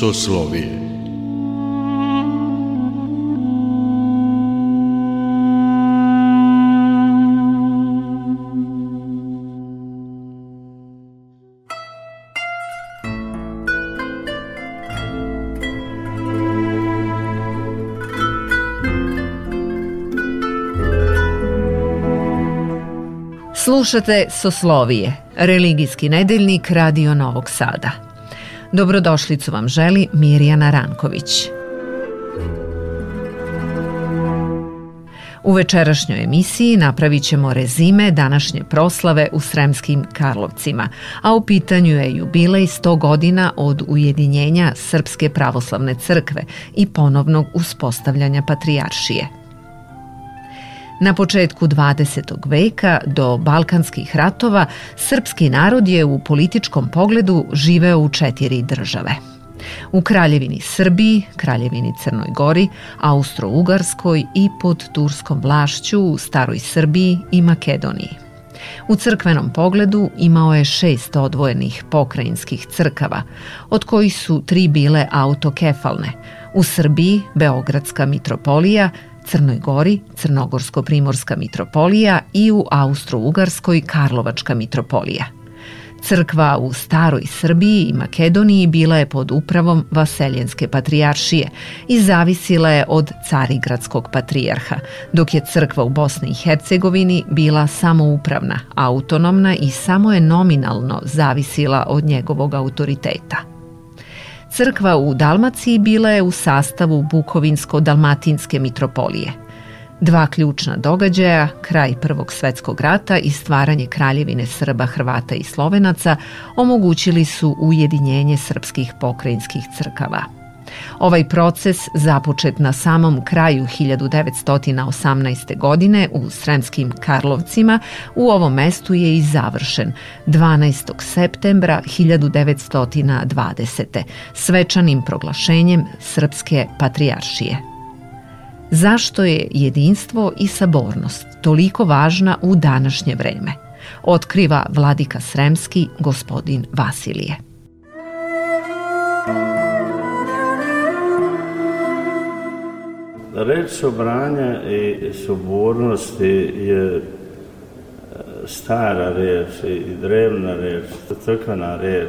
soslovije. Slušate Soslovije, religijski nedeljnik Radio Novog Sada. Dobrodošlicu vam želi Mirjana Ranković. U večerašnjoj emisiji napravit ćemo rezime današnje proslave u Sremskim Karlovcima, a u pitanju je jubilej 100 godina od ujedinjenja Srpske pravoslavne crkve i ponovnog uspostavljanja patrijaršije – Na početku 20. veka do Balkanskih ratova srpski narod je u političkom pogledu živeo u četiri države. U Kraljevini Srbiji, Kraljevini Crnoj Gori, Austro-Ugarskoj i pod turskom vlašću u Staroj Srbiji i Makedoniji. U crkvenom pogledu imao je šest odvojenih pokrajinskih crkava, od kojih su tri bile autokefalne. U Srbiji Beogradska mitropolija, Crnoj Gori, Crnogorsko-primorska mitropolija i u Austro-Ugarskoj Karlovačka mitropolija. Crkva u Staroj Srbiji i Makedoniji bila je pod upravom Vaseljenske patrijaršije i zavisila je od Carigradskog patrijarha, dok je crkva u Bosni i Hercegovini bila samoupravna, autonomna i samo je nominalno zavisila od njegovog autoriteta. Crkva u Dalmaciji bila je u sastavu Bukovinsko-Dalmatinske mitropolije. Dva ključna događaja, kraj Prvog svetskog rata i stvaranje kraljevine Srba, Hrvata i Slovenaca, omogućili su ujedinjenje srpskih pokrajinskih crkava – Ovaj proces, započet na samom kraju 1918. godine u Sremskim Karlovcima, u ovom mestu je i završen 12. septembra 1920. svečanim proglašenjem Srpske patrijaršije. Zašto je jedinstvo i sabornost toliko važna u današnje vreme? Otkriva vladika Sremski, gospodin Vasilije. Reč sobranja i sobornosti je e, stara reč i drevna reč, crkvena reč,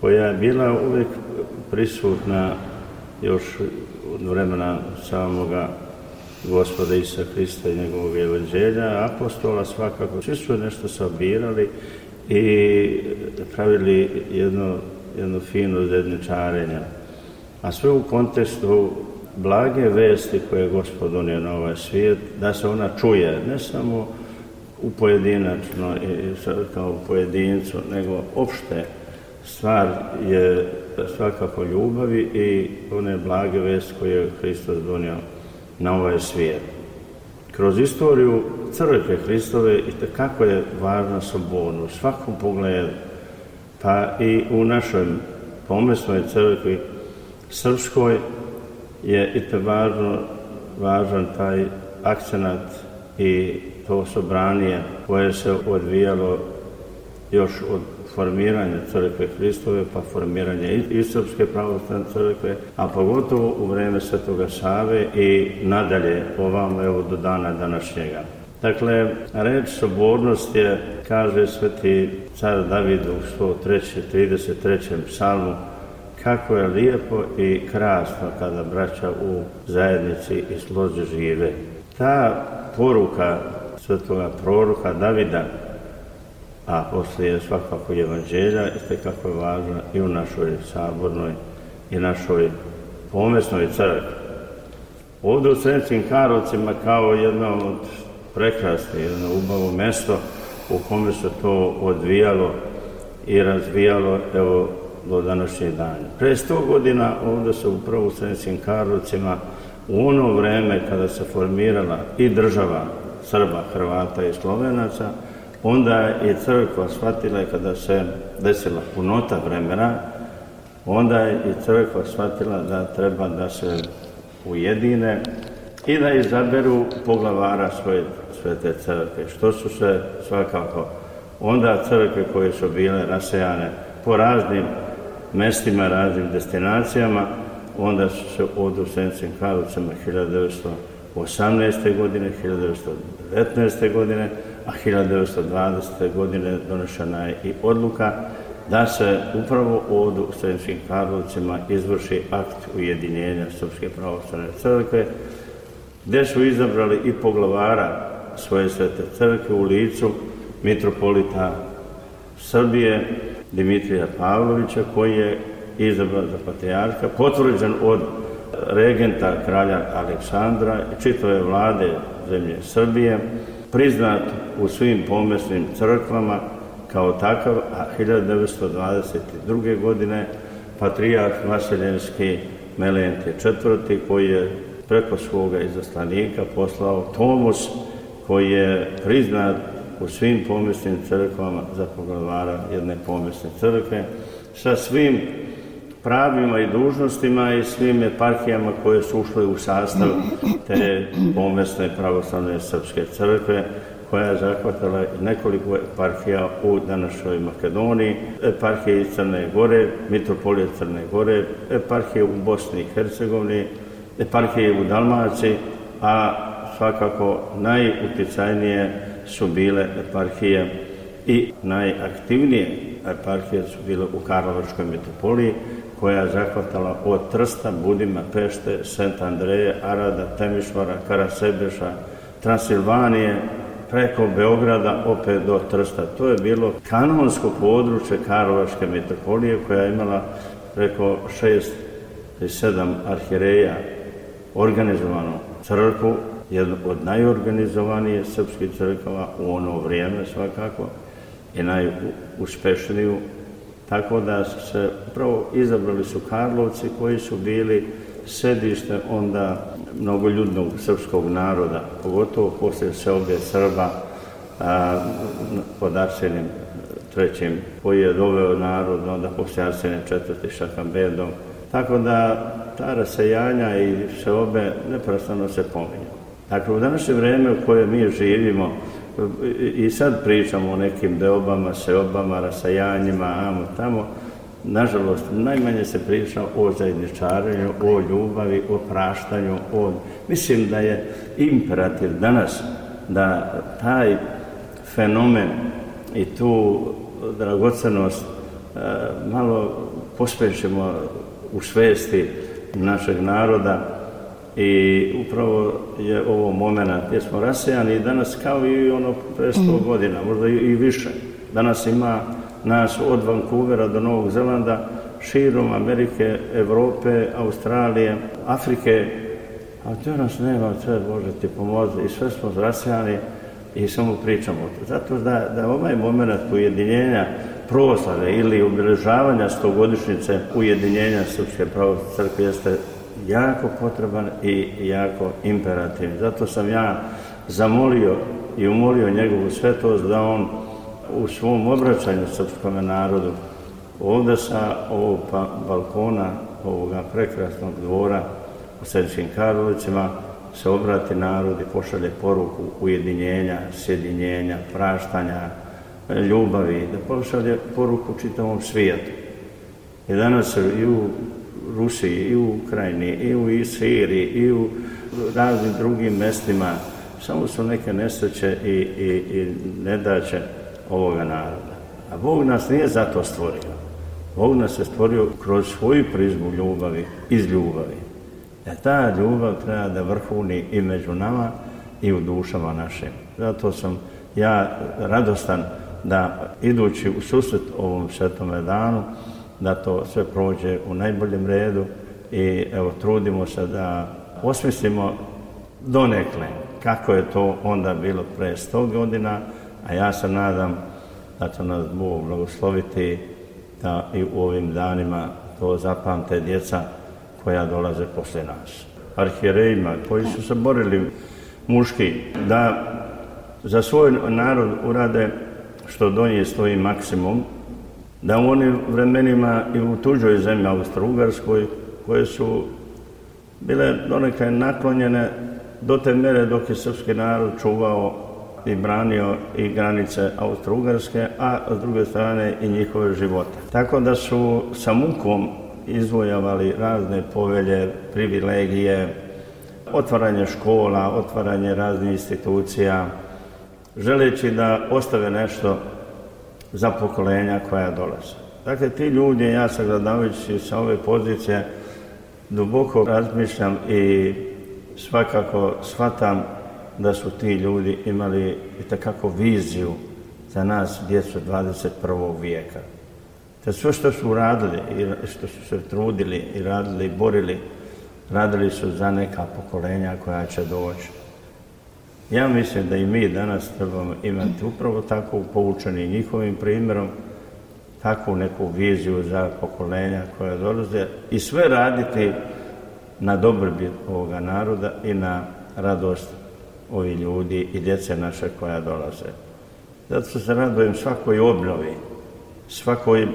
koja je bila uvijek prisutna još od vremena samoga gospoda Isa Hrista i njegovog evanđelja, apostola svakako. Svi su nešto sabirali i pravili jedno, jedno fino zedničarenje. A sve u kontekstu blage vesti koje je gospod donio na ovaj svijet, da se ona čuje, ne samo u pojedinačno, kao u pojedincu, nego opšte stvar je svakako ljubavi i one blage vesti koje je Hristos donio na ovaj svijet. Kroz istoriju crkve Hristove i kako je važna soborno u svakom pogledu, pa i u našoj pomesnoj crkvi srpskoj, je i to važno, važan taj akcenat i to sobranije koje se odvijalo još od formiranja crkve Hristove pa formiranje i Srpske pravoslavne crkve, a pogotovo u vreme Svetoga Save i nadalje ovam evo do dana današnjega. Dakle, reč sobornost je, kaže sveti car David u 103. 33. psalmu, kako je lijepo i krasno kada braća u zajednici i slozi žive. Ta poruka svetoga proroka Davida, a poslije svakako evanđelja, isto kako je važna i u našoj sabornoj i našoj pomesnoj crkvi. Ovdje u Sremskim Karovcima kao jedno od prekrasnih, jedno ubavo mesto u kome se to odvijalo i razvijalo, evo, do današnjeg dana. Pre sto godina ovdje se upravo u Sremskim Karlovcima u ono vreme kada se formirala i država Srba, Hrvata i Slovenaca, onda je crkva shvatila kada se desila punota vremena, onda je i crkva shvatila da treba da se ujedine i da izaberu poglavara svoje svete crkve, što su se svakako onda crkve koje su bile rasejane po raznim mestima, raznim destinacijama, onda su se ovdje u Sremskim Karlovcama 1918. godine, 1919. godine, a 1920. godine donešena je i odluka da se upravo ovdje u Sremskim Karlovcima izvrši akt ujedinjenja Srpske pravoslavne crkve, gdje su izabrali i poglavara svoje svete crkve u licu mitropolita Srbije Dimitrija Pavlovića koji je izabran za patrijarka, potvrđen od regenta kralja Aleksandra i čitave vlade zemlje Srbije, priznat u svim pomesnim crkvama kao takav, a 1922. godine patrijarh Vaseljenski Melent IV. koji je preko svoga izaslanika poslao Tomus koji je priznat u svim pomesnim crkvama za poglavara jedne pomesne crkve sa svim pravima i dužnostima i svim eparhijama koje su ušle u sastav te pomesne pravoslavne srpske crkve koja je zahvatala nekoliko eparhija u današnjoj Makedoniji, eparhije iz Crne Gore, mitropolije Crne Gore, eparhije u Bosni i Hercegovini, eparhije u Dalmaciji, a svakako najuticajnije su bile eparhije i najaktivnije eparhije su bile u Karlovačkoj metropoliji, koja je zahvatala od Trsta, Budima, Pešte, Sent Andreje, Arada, Temišvara, Karasebeša, Transilvanije, preko Beograda opet do Trsta. To je bilo kanonsko područje Karlovačke metropolije koja je imala preko šest i sedam arhireja organizovanu crkvu, jednu od najorganizovanije srpskih crkava u ono vrijeme svakako i najuspešniju Tako da su se upravo izabrali su Karlovci koji su bili sedište onda mnogoljudnog srpskog naroda, pogotovo poslije seobe Srba a, pod Arsenim trećim, koji je doveo narod onda poslije Arsenija četvrti Šakambedom. Tako da ta rasejanja i seobe neprestano se pominju. Dakle, u današnje vreme u koje mi živimo, i sad pričamo o nekim deobama, seobama, rasajanjima, amo tamo, nažalost, najmanje se priča o zajedničarenju, o ljubavi, o praštanju, o... Mislim da je imperativ danas da taj fenomen i tu dragocenost e, malo pospešimo u svesti našeg naroda, I upravo je ovo momena gdje smo rasejani danas kao i ono pre 100 mm. godina, možda i više. Danas ima nas od Vancouvera do Novog Zelanda, širom Amerike, Evrope, Australije, Afrike, a gdje nas nema, sve Bože ti pomozi i sve smo rasejani i samo pričamo to. Zato da, da ovaj moment ujedinjenja proslave ili obilježavanja stogodišnjice ujedinjenja Srpske pravoslavne crkve jeste jako potreban i jako imperativ. Zato sam ja zamolio i umolio njegovu svetost da on u svom obraćanju srpskom narodu ovdje sa ovog pa, balkona ovoga prekrasnog dvora u Sredičkim Karlovicima se obrati narod i pošalje poruku ujedinjenja, sjedinjenja, praštanja, ljubavi, da pošalje poruku čitavom svijetu. I danas i u Rusiji, i u Ukrajini, i u Siriji, i u raznim drugim mestima. Samo su neke nesreće i, i, i nedaće ovoga naroda. A Bog nas nije zato stvorio. Bog nas je stvorio kroz svoju prizmu ljubavi, iz ljubavi. E ta ljubav treba da vrhuni i među nama i u dušama našim. Zato sam ja radostan da idući u susret ovom svetome danu, da to sve prođe u najboljem redu i evo trudimo se da osmislimo donekle kako je to onda bilo pre 100 godina, a ja se nadam da će nas Bog blagosloviti da i u ovim danima to zapamte djeca koja dolaze posle nas. Arhijerejima koji su se borili muški da za svoj narod urade što do nje stoji maksimum, da u onim vremenima i u tuđoj zemlji, Austro-Ugarskoj, koje su bile donekle naklonjene do te mere dok je srpski narod čuvao i branio i granice Austro-Ugarske, a s druge strane i njihove živote. Tako da su sa mukom izvojavali razne povelje, privilegije, otvaranje škola, otvaranje raznih institucija, želeći da ostave nešto za pokolenja koja dolaze. Dakle, ti ljudi, ja sagledavajući sa ove pozicije, duboko razmišljam i svakako shvatam da su ti ljudi imali i takako viziju za nas, djecu 21. vijeka. Da sve što su radili i što su se trudili i radili i borili, radili su za neka pokolenja koja će doći. Ja mislim da i mi danas trebamo imati upravo tako poučeni njihovim primjerom, takvu neku viziju za pokolenja koja dolaze i sve raditi na dobrobit ovoga naroda i na radost ovih ljudi i djece naše koja dolaze. Zato se radujem svakoj obnovi, svakoj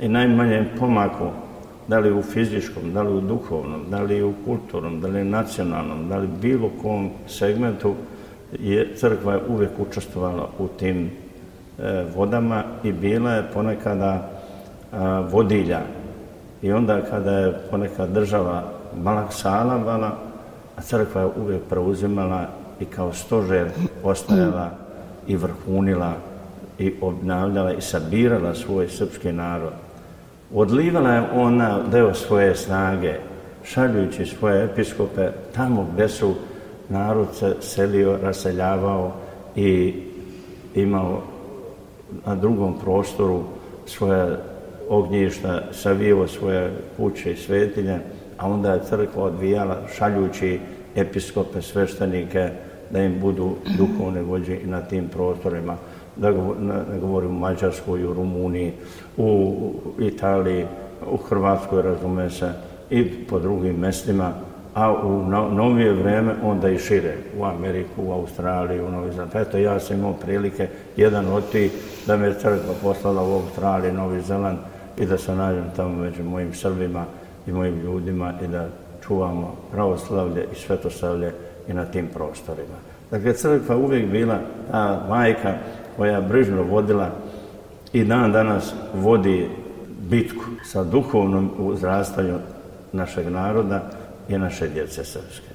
i najmanjem pomaku, da li u fizičkom, da li u duhovnom, da li u kulturnom, da li u nacionalnom, da li bilo kom segmentu, je crkva uvek učestvovala u tim e, vodama i bila je ponekada a, vodilja. I onda kada je ponekad država malak salavala, a crkva je uvek preuzimala i kao stožer postajala i vrhunila i obnavljala i sabirala svoj srpski narod. Odlivala je ona deo svoje snage, šaljujući svoje episkope tamo gde su narod se selio, raseljavao i imao na drugom prostoru svoje ognjišta, savijevo svoje kuće i svetinje, a onda je crkva odvijala šaljući episkope, sveštenike, da im budu duhovne vođe na tim prostorima. Da govorim u Mađarskoj, u Rumuniji, u Italiji, u Hrvatskoj, razume se, i po drugim mestima, a u novije vreme onda i šire, u Ameriku, u Australiju, u Novi Zeland. Eto, ja sam imao prilike, jedan od tih, da me crkva poslala u Australiji, Novi Zeland i da se nađem tamo među mojim Srbima i mojim ljudima i da čuvamo pravoslavlje i svetoslavlje i na tim prostorima. Dakle, crkva uvijek bila ta majka koja brižno vodila i dan danas vodi bitku sa duhovnom uzrastanju našeg naroda i naše djece srpske.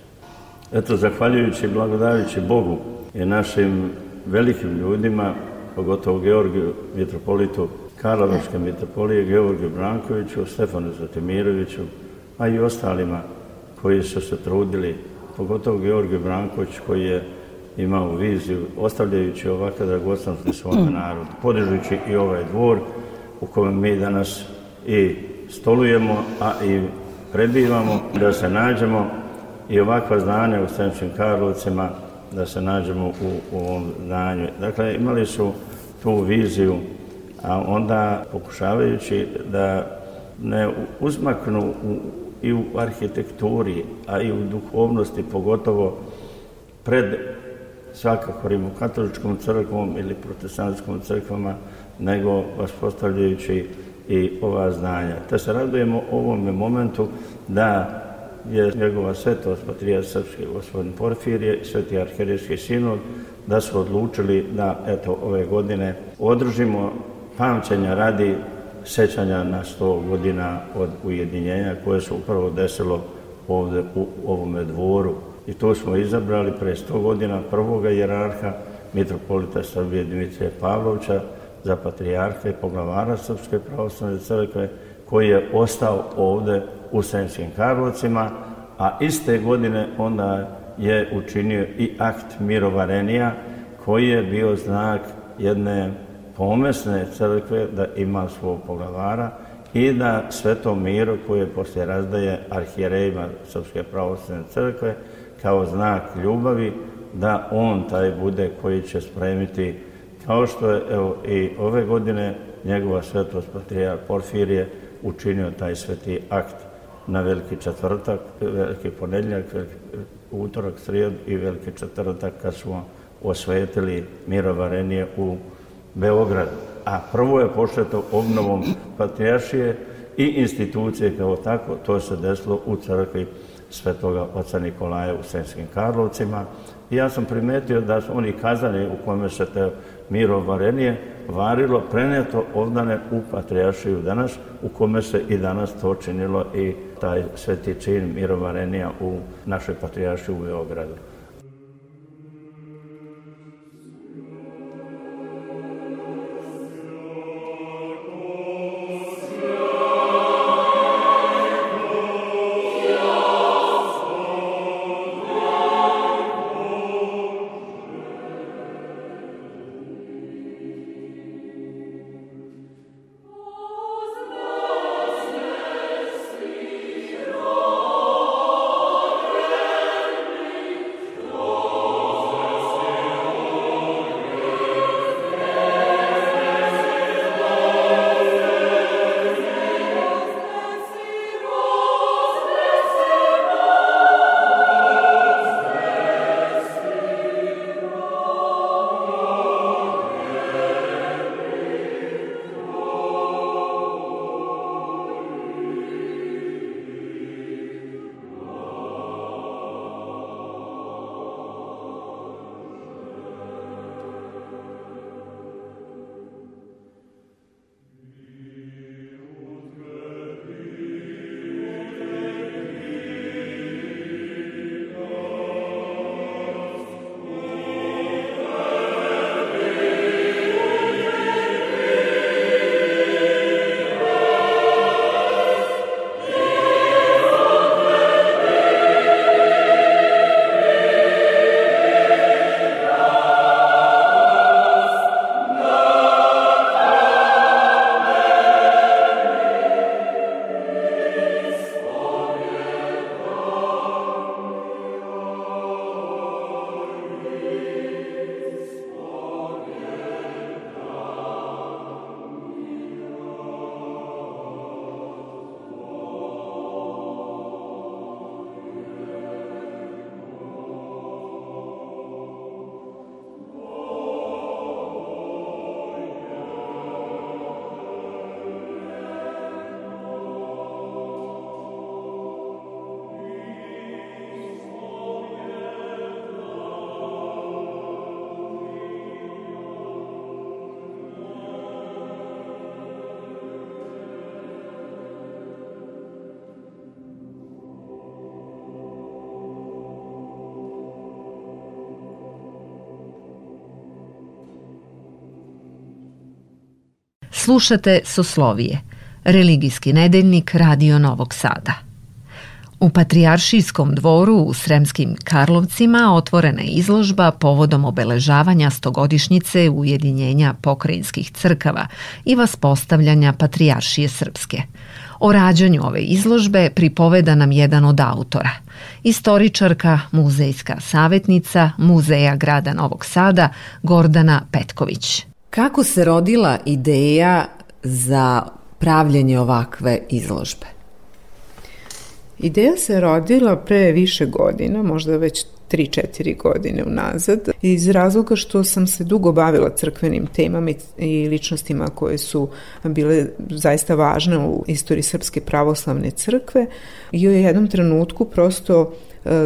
Eto, zahvaljujući i blagodajući Bogu i našim velikim ljudima, pogotovo Georgiju mitropolitu Karlovačke mitropolije, Georgiju Brankoviću, Stefanu Zatimiroviću, a i ostalima koji su se trudili, pogotovo Georgiju Branković koji je imao viziju, ostavljajući ovakve dragocnosti svome mm. narodu, podižući i ovaj dvor u kojem mi danas i stolujemo, a i prebivamo, da se nađemo i ovakva znanja u Sremskim Karlovcima, da se nađemo u, u ovom znanju. Dakle, imali su tu viziju, a onda pokušavajući da ne uzmaknu u, i u arhitekturi, a i u duhovnosti, pogotovo pred svakako rimokatoličkom crkvom ili protestantskom crkvama, nego vas postavljajući i ova znanja. Te se radujemo ovome momentu da je njegova svetost Patrija Srpski gospodin Porfirije sveti arhirijski sinod da su odlučili da eto ove godine održimo pamćenja radi sećanja na 100 godina od ujedinjenja koje se upravo desilo ovde u ovome dvoru I to smo izabrali pre 100 godina prvoga jerarha mitropolita Srbije Dimitrija Pavlovića za patrijarha i poglavara Srpske pravoslavne crkve koji je ostao ovde u Sremskim Karlovcima, a iste godine onda je učinio i akt mirovarenija koji je bio znak jedne pomesne crkve da ima svog poglavara i da sveto miro koje poslije razdaje arhijerejima Srpske pravoslavne crkve kao znak ljubavi, da on taj bude koji će spremiti, kao što je evo, i ove godine njegova svetost patrijar Porfirije učinio taj sveti akt na veliki četvrtak, veliki ponedljak, veliki utorak, srijed i veliki četvrtak kad smo osvetili mirovarenje u Beogradu. A prvo je pošeto obnovom patrijašije i institucije kao tako, to se desilo u crkvi svetoga oca Nikolaja u Sremskim Karlovcima I ja sam primetio da su oni kazani u kome se te miro varenije varilo, preneto ovdane u Patrijaršiju danas, u kome se i danas to činilo i taj sveti čin mirovarenija u našoj Patrijaršiji u Beogradu. Slušate Soslovije, religijski nedeljnik Radio Novog Sada. U Patrijaršijskom dvoru u Sremskim Karlovcima otvorena je izložba povodom obeležavanja stogodišnjice ujedinjenja pokrajinskih crkava i vaspostavljanja Patrijaršije Srpske. O rađanju ove izložbe pripoveda nam jedan od autora, istoričarka, muzejska savjetnica Muzeja grada Novog Sada Gordana Petković. Kako se rodila ideja za pravljenje ovakve izložbe? Ideja se rodila pre više godina, možda već 3-4 godine unazad, iz razloga što sam se dugo bavila crkvenim temama i ličnostima koje su bile zaista važne u istoriji Srpske pravoslavne crkve i u jednom trenutku prosto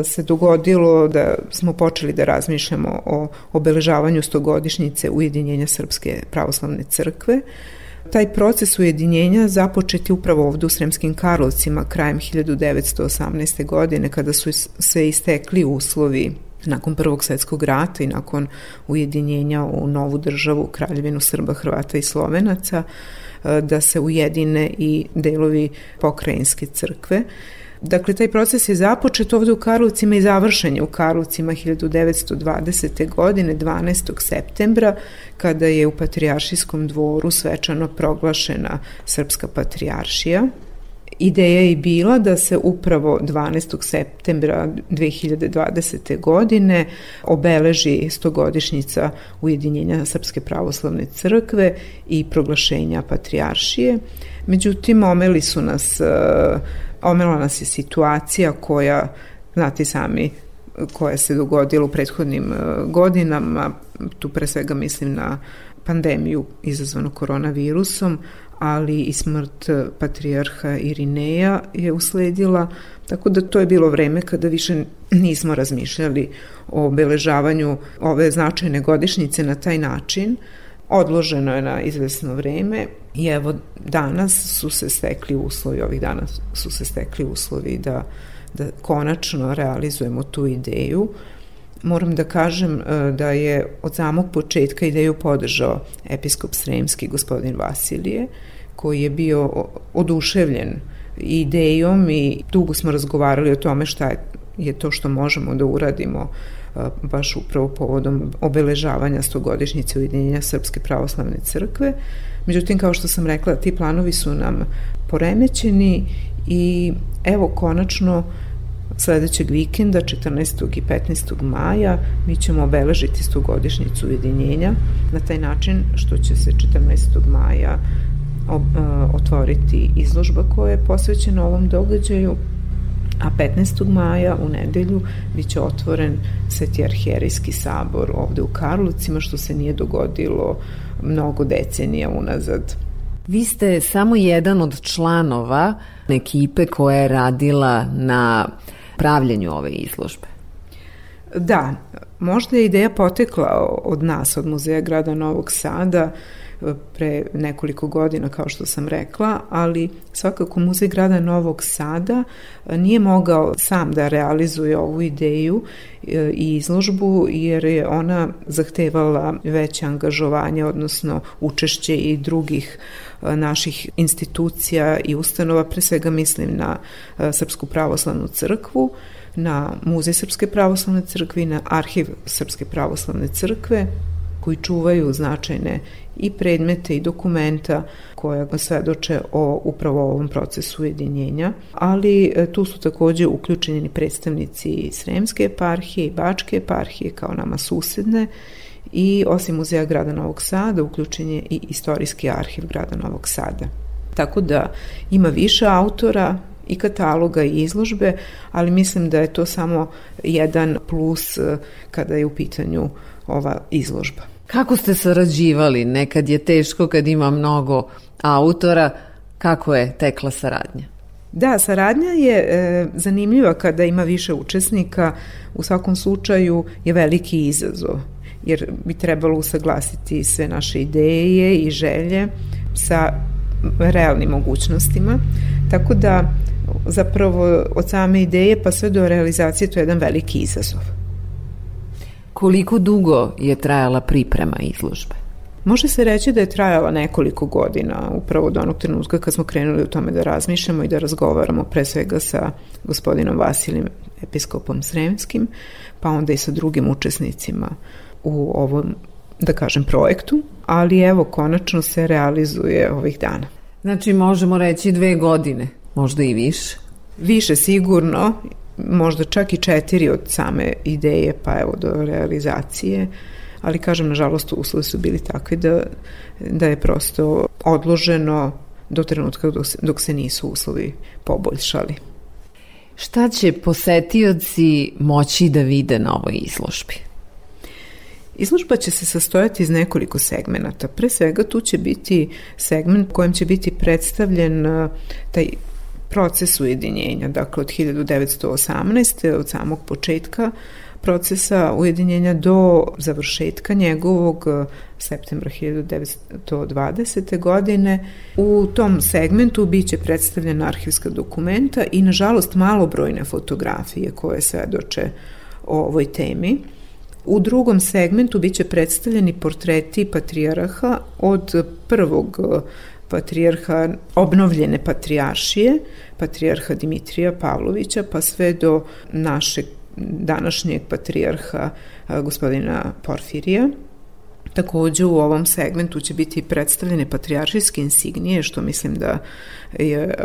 se dogodilo da smo počeli da razmišljamo o obeležavanju stogodišnjice ujedinjenja Srpske pravoslavne crkve. Taj proces ujedinjenja započet je upravo ovde u Sremskim Karlovcima krajem 1918. godine kada su se istekli uslovi nakon Prvog svetskog rata i nakon ujedinjenja u novu državu Kraljevinu Srba, Hrvata i Slovenaca e, da se ujedine i delovi pokrajinske crkve. Dakle, taj proces je započet ovde u Karlovcima i završen je u Karlovcima 1920. godine, 12. septembra, kada je u Patrijaršijskom dvoru svečano proglašena Srpska patrijaršija. Ideja je bila da se upravo 12. septembra 2020. godine obeleži stogodišnjica ujedinjenja Srpske pravoslavne crkve i proglašenja patrijaršije. Međutim, omeli su nas uh, omela nas je situacija koja, znate sami, koja se dogodila u prethodnim e, godinama, tu pre svega mislim na pandemiju izazvanu koronavirusom, ali i smrt patrijarha Irineja je usledila, tako da to je bilo vreme kada više nismo razmišljali o obeležavanju ove značajne godišnjice na taj način. Odloženo je na izvesno vreme i evo danas su se stekli uslovi, ovih dana su se stekli uslovi da, da konačno realizujemo tu ideju. Moram da kažem e, da je od samog početka ideju podržao episkop Sremski gospodin Vasilije, koji je bio oduševljen idejom i dugo smo razgovarali o tome šta je to što možemo da uradimo baš upravo povodom obeležavanja stogodišnjice ujedinjenja Srpske pravoslavne crkve. Međutim, kao što sam rekla, ti planovi su nam poremećeni i evo konačno sledećeg vikenda, 14. i 15. maja, mi ćemo obeležiti stogodišnjicu ujedinjenja na taj način što će se 14. maja otvoriti izložba koja je posvećena ovom događaju, a 15. maja u nedelju biće otvoren Sveti arhijerijski sabor ovde u Karlovcima, što se nije dogodilo mnogo decenija unazad. Vi ste samo jedan od članova ekipe koja je radila na pravljenju ove izložbe. Da, možda je ideja potekla od nas, od Muzeja grada Novog Sada, pre nekoliko godina, kao što sam rekla, ali svakako Muzej grada Novog Sada e, nije mogao sam da realizuje ovu ideju e, i izložbu, jer je ona zahtevala veće angažovanje, odnosno učešće i drugih e, naših institucija i ustanova, pre svega mislim na Srpsku pravoslavnu crkvu, na Muzej Srpske pravoslavne crkve i na Arhiv Srpske pravoslavne crkve, koji čuvaju značajne i predmete i dokumenta koja svedoče o upravo ovom procesu ujedinjenja, ali e, tu su takođe uključeni predstavnici Sremske eparhije i Bačke eparhije kao nama susedne i osim muzeja grada Novog Sada uključen je i istorijski arhiv grada Novog Sada. Tako da ima više autora i kataloga i izložbe, ali mislim da je to samo jedan plus e, kada je u pitanju ova izložba. Kako ste sarađivali? Nekad je teško kad ima mnogo autora. Kako je tekla saradnja? Da, saradnja je e, zanimljiva kada ima više učesnika. U svakom slučaju je veliki izazov jer bi trebalo usaglasiti sve naše ideje i želje sa realnim mogućnostima. Tako da zapravo od same ideje pa sve do realizacije to je jedan veliki izazov. Koliko dugo je trajala priprema izložbe? Može se reći da je trajala nekoliko godina, upravo do onog trenutka kad smo krenuli u tome da razmišljamo i da razgovaramo pre svega sa gospodinom Vasilim, episkopom Sremskim, pa onda i sa drugim učesnicima u ovom, da kažem, projektu, ali evo, konačno se realizuje ovih dana. Znači, možemo reći dve godine, možda i više. Više sigurno, možda čak i četiri od same ideje pa evo do realizacije ali kažem nažalost uslovi su bili takvi da, da je prosto odloženo do trenutka dok se, dok se nisu uslovi poboljšali. Šta će posetioci moći da vide na ovoj izložbi? Izložba će se sastojati iz nekoliko segmenata. Pre svega tu će biti segment kojem će biti predstavljen taj proces ujedinjenja, dakle od 1918. od samog početka procesa ujedinjenja do završetka njegovog eh, septembra 1920. godine. U tom segmentu biće predstavljena arhivska dokumenta i nažalost malobrojne fotografije koje svedoče o ovoj temi. U drugom segmentu biće predstavljeni portreti patrijaraha od prvog eh, patrijarha, obnovljene patrijaršije, patrijarha Dimitrija Pavlovića, pa sve do našeg današnjeg patrijarha gospodina Porfirija. Takođe u ovom segmentu će biti predstavljene patrijaršijske insignije, što mislim da je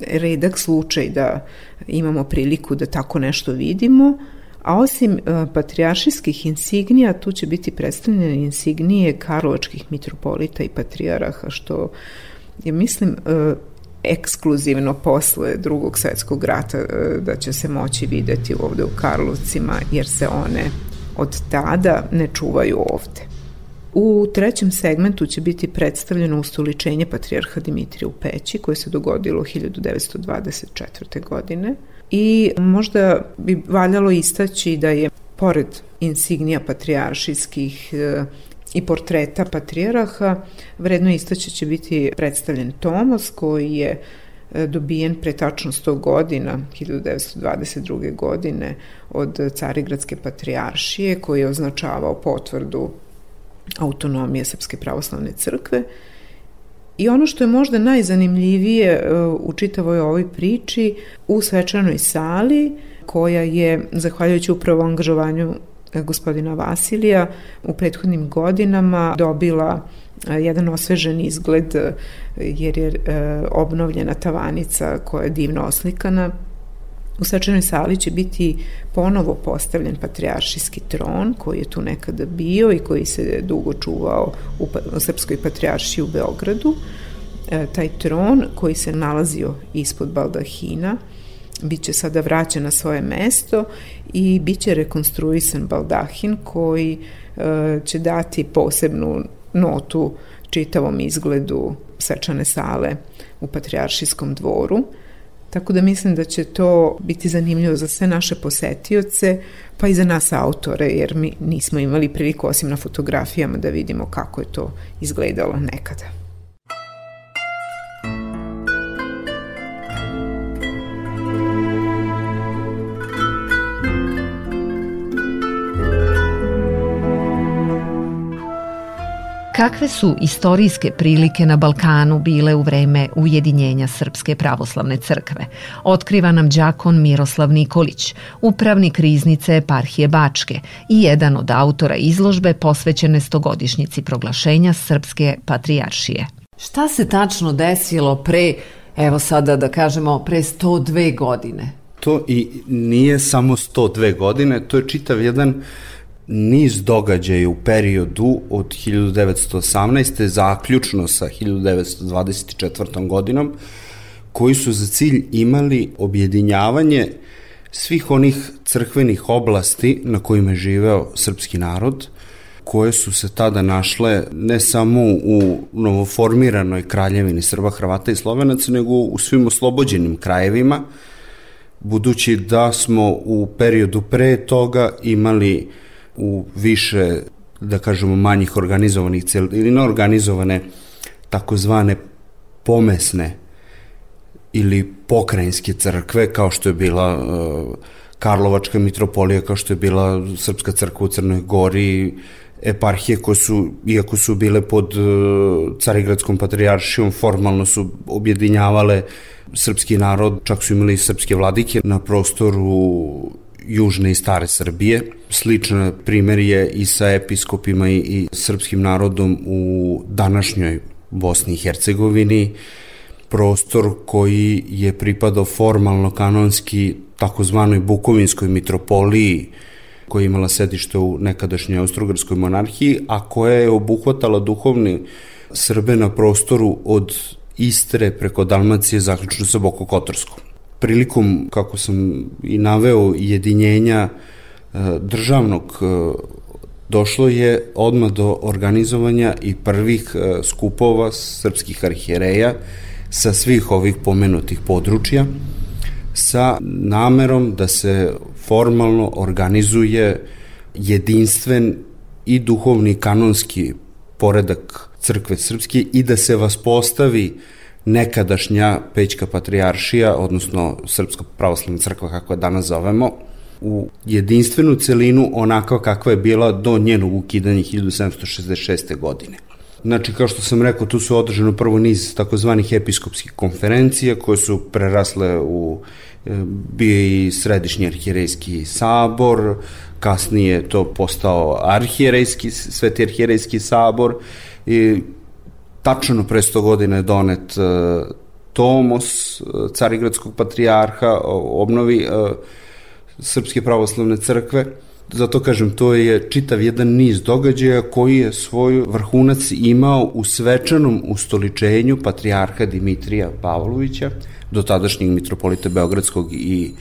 redak slučaj da imamo priliku da tako nešto vidimo, A osim uh, patrijaršijskih insignija, tu će biti predstavljene insignije karlovačkih mitropolita i patrijaraha, što je, mislim, uh, ekskluzivno posle drugog svetskog rata uh, da će se moći videti ovde u Karlovcima, jer se one od tada ne čuvaju ovde. U trećem segmentu će biti predstavljeno ustoličenje patrijarha Dimitrija u Peći koje se dogodilo 1924. godine i možda bi valjalo istaći da je pored insignija patrijaršijskih e, i portreta patrijaraha, vredno istaće će biti predstavljen Tomas koji je e, dobijen pre tačno 100 godina, 1922. godine, od Carigradske patrijaršije, koji je označavao potvrdu autonomije Srpske pravoslavne crkve. I ono što je možda najzanimljivije e, u čitavoj ovoj priči, u svečanoj sali, koja je, zahvaljujući upravo angažovanju e, gospodina Vasilija, u prethodnim godinama dobila e, jedan osvežen izgled jer je obnovljena tavanica koja je divno oslikana U svečanoj sali će biti ponovo postavljen patrijaršijski tron koji je tu nekada bio i koji se dugo čuvao u, pa, u Srpskoj patrijaršiji u Beogradu. E, taj tron koji se nalazio ispod baldahina biće sada vraćen na svoje mesto i biće rekonstruisan baldahin koji e, će dati posebnu notu čitavom izgledu svečane sale u Patriaršijskom dvoru. Tako da mislim da će to biti zanimljivo za sve naše posetioce, pa i za nas autore, jer mi nismo imali priliku osim na fotografijama da vidimo kako je to izgledalo nekada. Kakve su istorijske prilike na Balkanu bile u vreme ujedinjenja Srpske pravoslavne crkve? Otkriva nam đakon Miroslav Nikolić, upravnik riznice eparhije Bačke i jedan od autora izložbe posvećene stogodišnjici proglašenja Srpske patrijaršije. Šta se tačno desilo pre, evo sada da kažemo, pre 102 godine? To i nije samo 102 godine, to je čitav jedan niz događaja u periodu od 1918. zaključno sa 1924. godinom koji su za cilj imali objedinjavanje svih onih crkvenih oblasti na kojima je živeo srpski narod, koje su se tada našle ne samo u novoformiranoj kraljevini Srba, Hrvata i Slovenaca, nego u svim oslobođenim krajevima, budući da smo u periodu pre toga imali u više, da kažemo, manjih organizovanih ili neorganizovane takozvane pomesne ili pokrajinske crkve, kao što je bila uh, Karlovačka mitropolija, kao što je bila Srpska crkva u Crnoj Gori, eparhije koje su, iako su bile pod uh, Carigradskom patrijaršijom, formalno su objedinjavale srpski narod, čak su imali srpske vladike na prostoru južne i stare Srbije. Sličan primer je i sa episkopima i, i srpskim narodom u današnjoj Bosni i Hercegovini, prostor koji je pripadao formalno kanonski takozvanoj Bukovinskoj mitropoliji, koja je imala sedište u nekadašnjoj Austrogarskoj monarhiji, a koja je obuhvatala duhovni Srbe na prostoru od Istre preko Dalmacije zaključno sa Bokokotorskom prilikom, kako sam i naveo, jedinjenja e, državnog e, došlo je odmah do organizovanja i prvih e, skupova srpskih arhijereja sa svih ovih pomenutih područja sa namerom da se formalno organizuje jedinstven i duhovni kanonski poredak crkve srpske i da se vas postavi nekadašnja Pećka patrijaršija, odnosno Srpska pravoslavna crkva kako je danas zovemo, u jedinstvenu celinu onako kakva je bila do njenog ukidanja 1766. godine. Znači, kao što sam rekao, tu su održano prvo niz takozvanih episkopskih konferencija koje su prerasle u e, bio i središnji arhijerejski sabor, kasnije to postao arhijerejski, sveti arhijerejski sabor i tačno pre 100 godina je donet uh, Tomos, uh, carigradskog patrijarha, obnovi uh, Srpske pravoslavne crkve. Zato kažem, to je čitav jedan niz događaja koji je svoj vrhunac imao u svečanom ustoličenju patrijarha Dimitrija Pavlovića, do tadašnjeg mitropolita Beogradskog i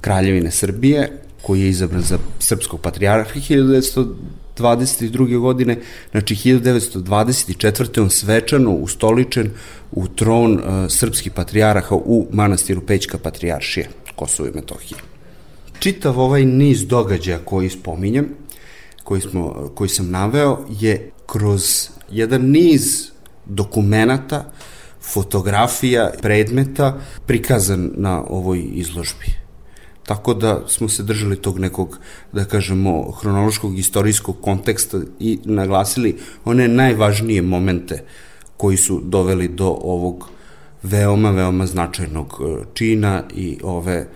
Kraljevine Srbije, koji je izabran za srpskog patrijarha 1922. godine, znači 1924. on svečano ustoličen u tron uh, srpskih patrijaraha u manastiru Pećka patrijaršije Kosovo i Metohije. Čitav ovaj niz događaja koji spominjem, koji, smo, koji sam naveo, je kroz jedan niz dokumenata, fotografija, predmeta prikazan na ovoj izložbi. Tako da smo se držali tog nekog, da kažemo, hronološkog istorijskog konteksta i naglasili one najvažnije momente koji su doveli do ovog veoma, veoma značajnog e, čina i ove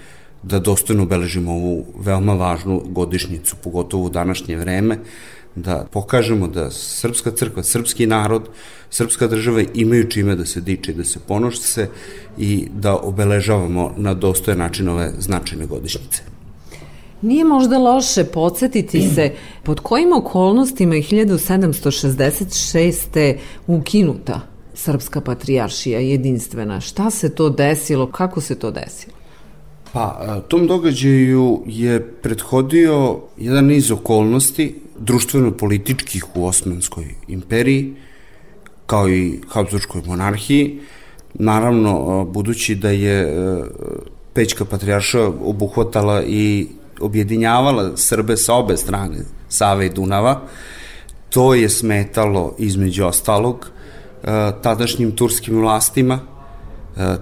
da dostojno obeležimo ovu veoma važnu godišnjicu, pogotovo u današnje vreme, da pokažemo da Srpska crkva, srpski narod, Srpska država imaju čime da se diče i da se ponošte i da obeležavamo na dostojan način ove značajne godišnjice. Nije možda loše podsjetiti se pod kojim okolnostima je 1766. ukinuta Srpska patrijaršija jedinstvena. Šta se to desilo, kako se to desilo? Pa, tom događaju je prethodio jedan niz okolnosti društveno-političkih u Osmanskoj imperiji, kao i Habsburgskoj monarhiji. Naravno, budući da je Pećka patrijarša obuhvatala i objedinjavala Srbe sa obe strane Save i Dunava, to je smetalo između ostalog tadašnjim turskim vlastima,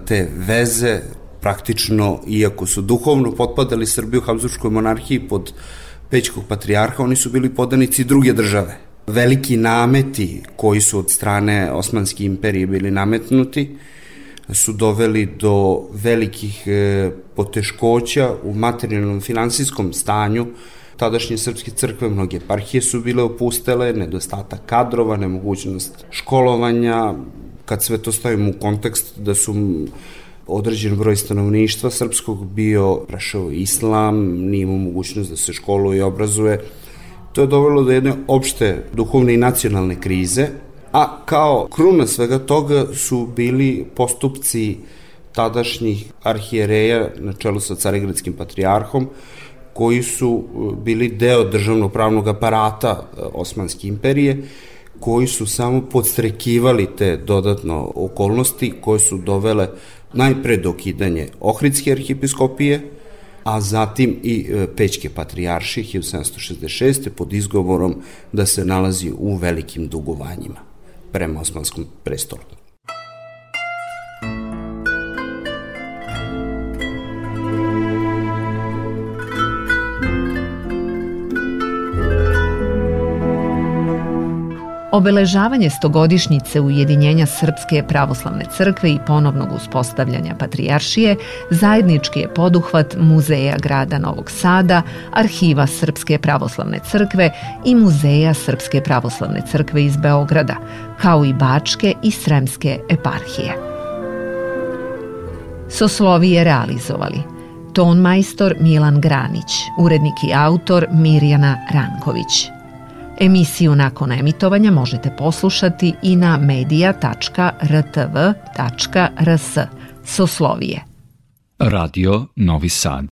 te veze praktično, iako su duhovno potpadali Srbiju Habsburgskoj monarhiji pod Pećkog patrijarha, oni su bili podanici druge države. Veliki nameti koji su od strane Osmanske imperije bili nametnuti su doveli do velikih e, poteškoća u materijalnom finansijskom stanju tadašnje srpske crkve, mnoge eparhije su bile opustele, nedostatak kadrova, nemogućnost školovanja, kad sve to stavimo u kontekst da su određen broj stanovništva srpskog bio prešao islam, nije imao mogućnost da se školuje i obrazuje. To je dovelo do jedne opšte duhovne i nacionalne krize, a kao kruna svega toga su bili postupci tadašnjih arhijereja na čelu sa Carigradskim patrijarhom, koji su e, bili deo državno-pravnog aparata e, Osmanske imperije, koji su samo podstrekivali te dodatno okolnosti koje su dovele najpre dokidanje Ohridske arhipiskopije, a zatim i e, Pećke patrijarše 1766. pod izgovorom da se nalazi u velikim dugovanjima prema osmanskom prestolu. Obeležavanje stogodišnjice ujedinjenja Srpske pravoslavne crkve i ponovnog uspostavljanja patrijaršije zajednički je poduhvat Muzeja grada Novog Sada, Arhiva Srpske pravoslavne crkve i Muzeja Srpske pravoslavne crkve iz Beograda, kao i Bačke i Sremske eparhije. Soslovi je realizovali ton majstor Milan Granić, urednik i autor Mirjana Ranković – Emisiju nakon emitovanja možete poslušati i na media.rtv.rs Soslovije. Radio Novi Sad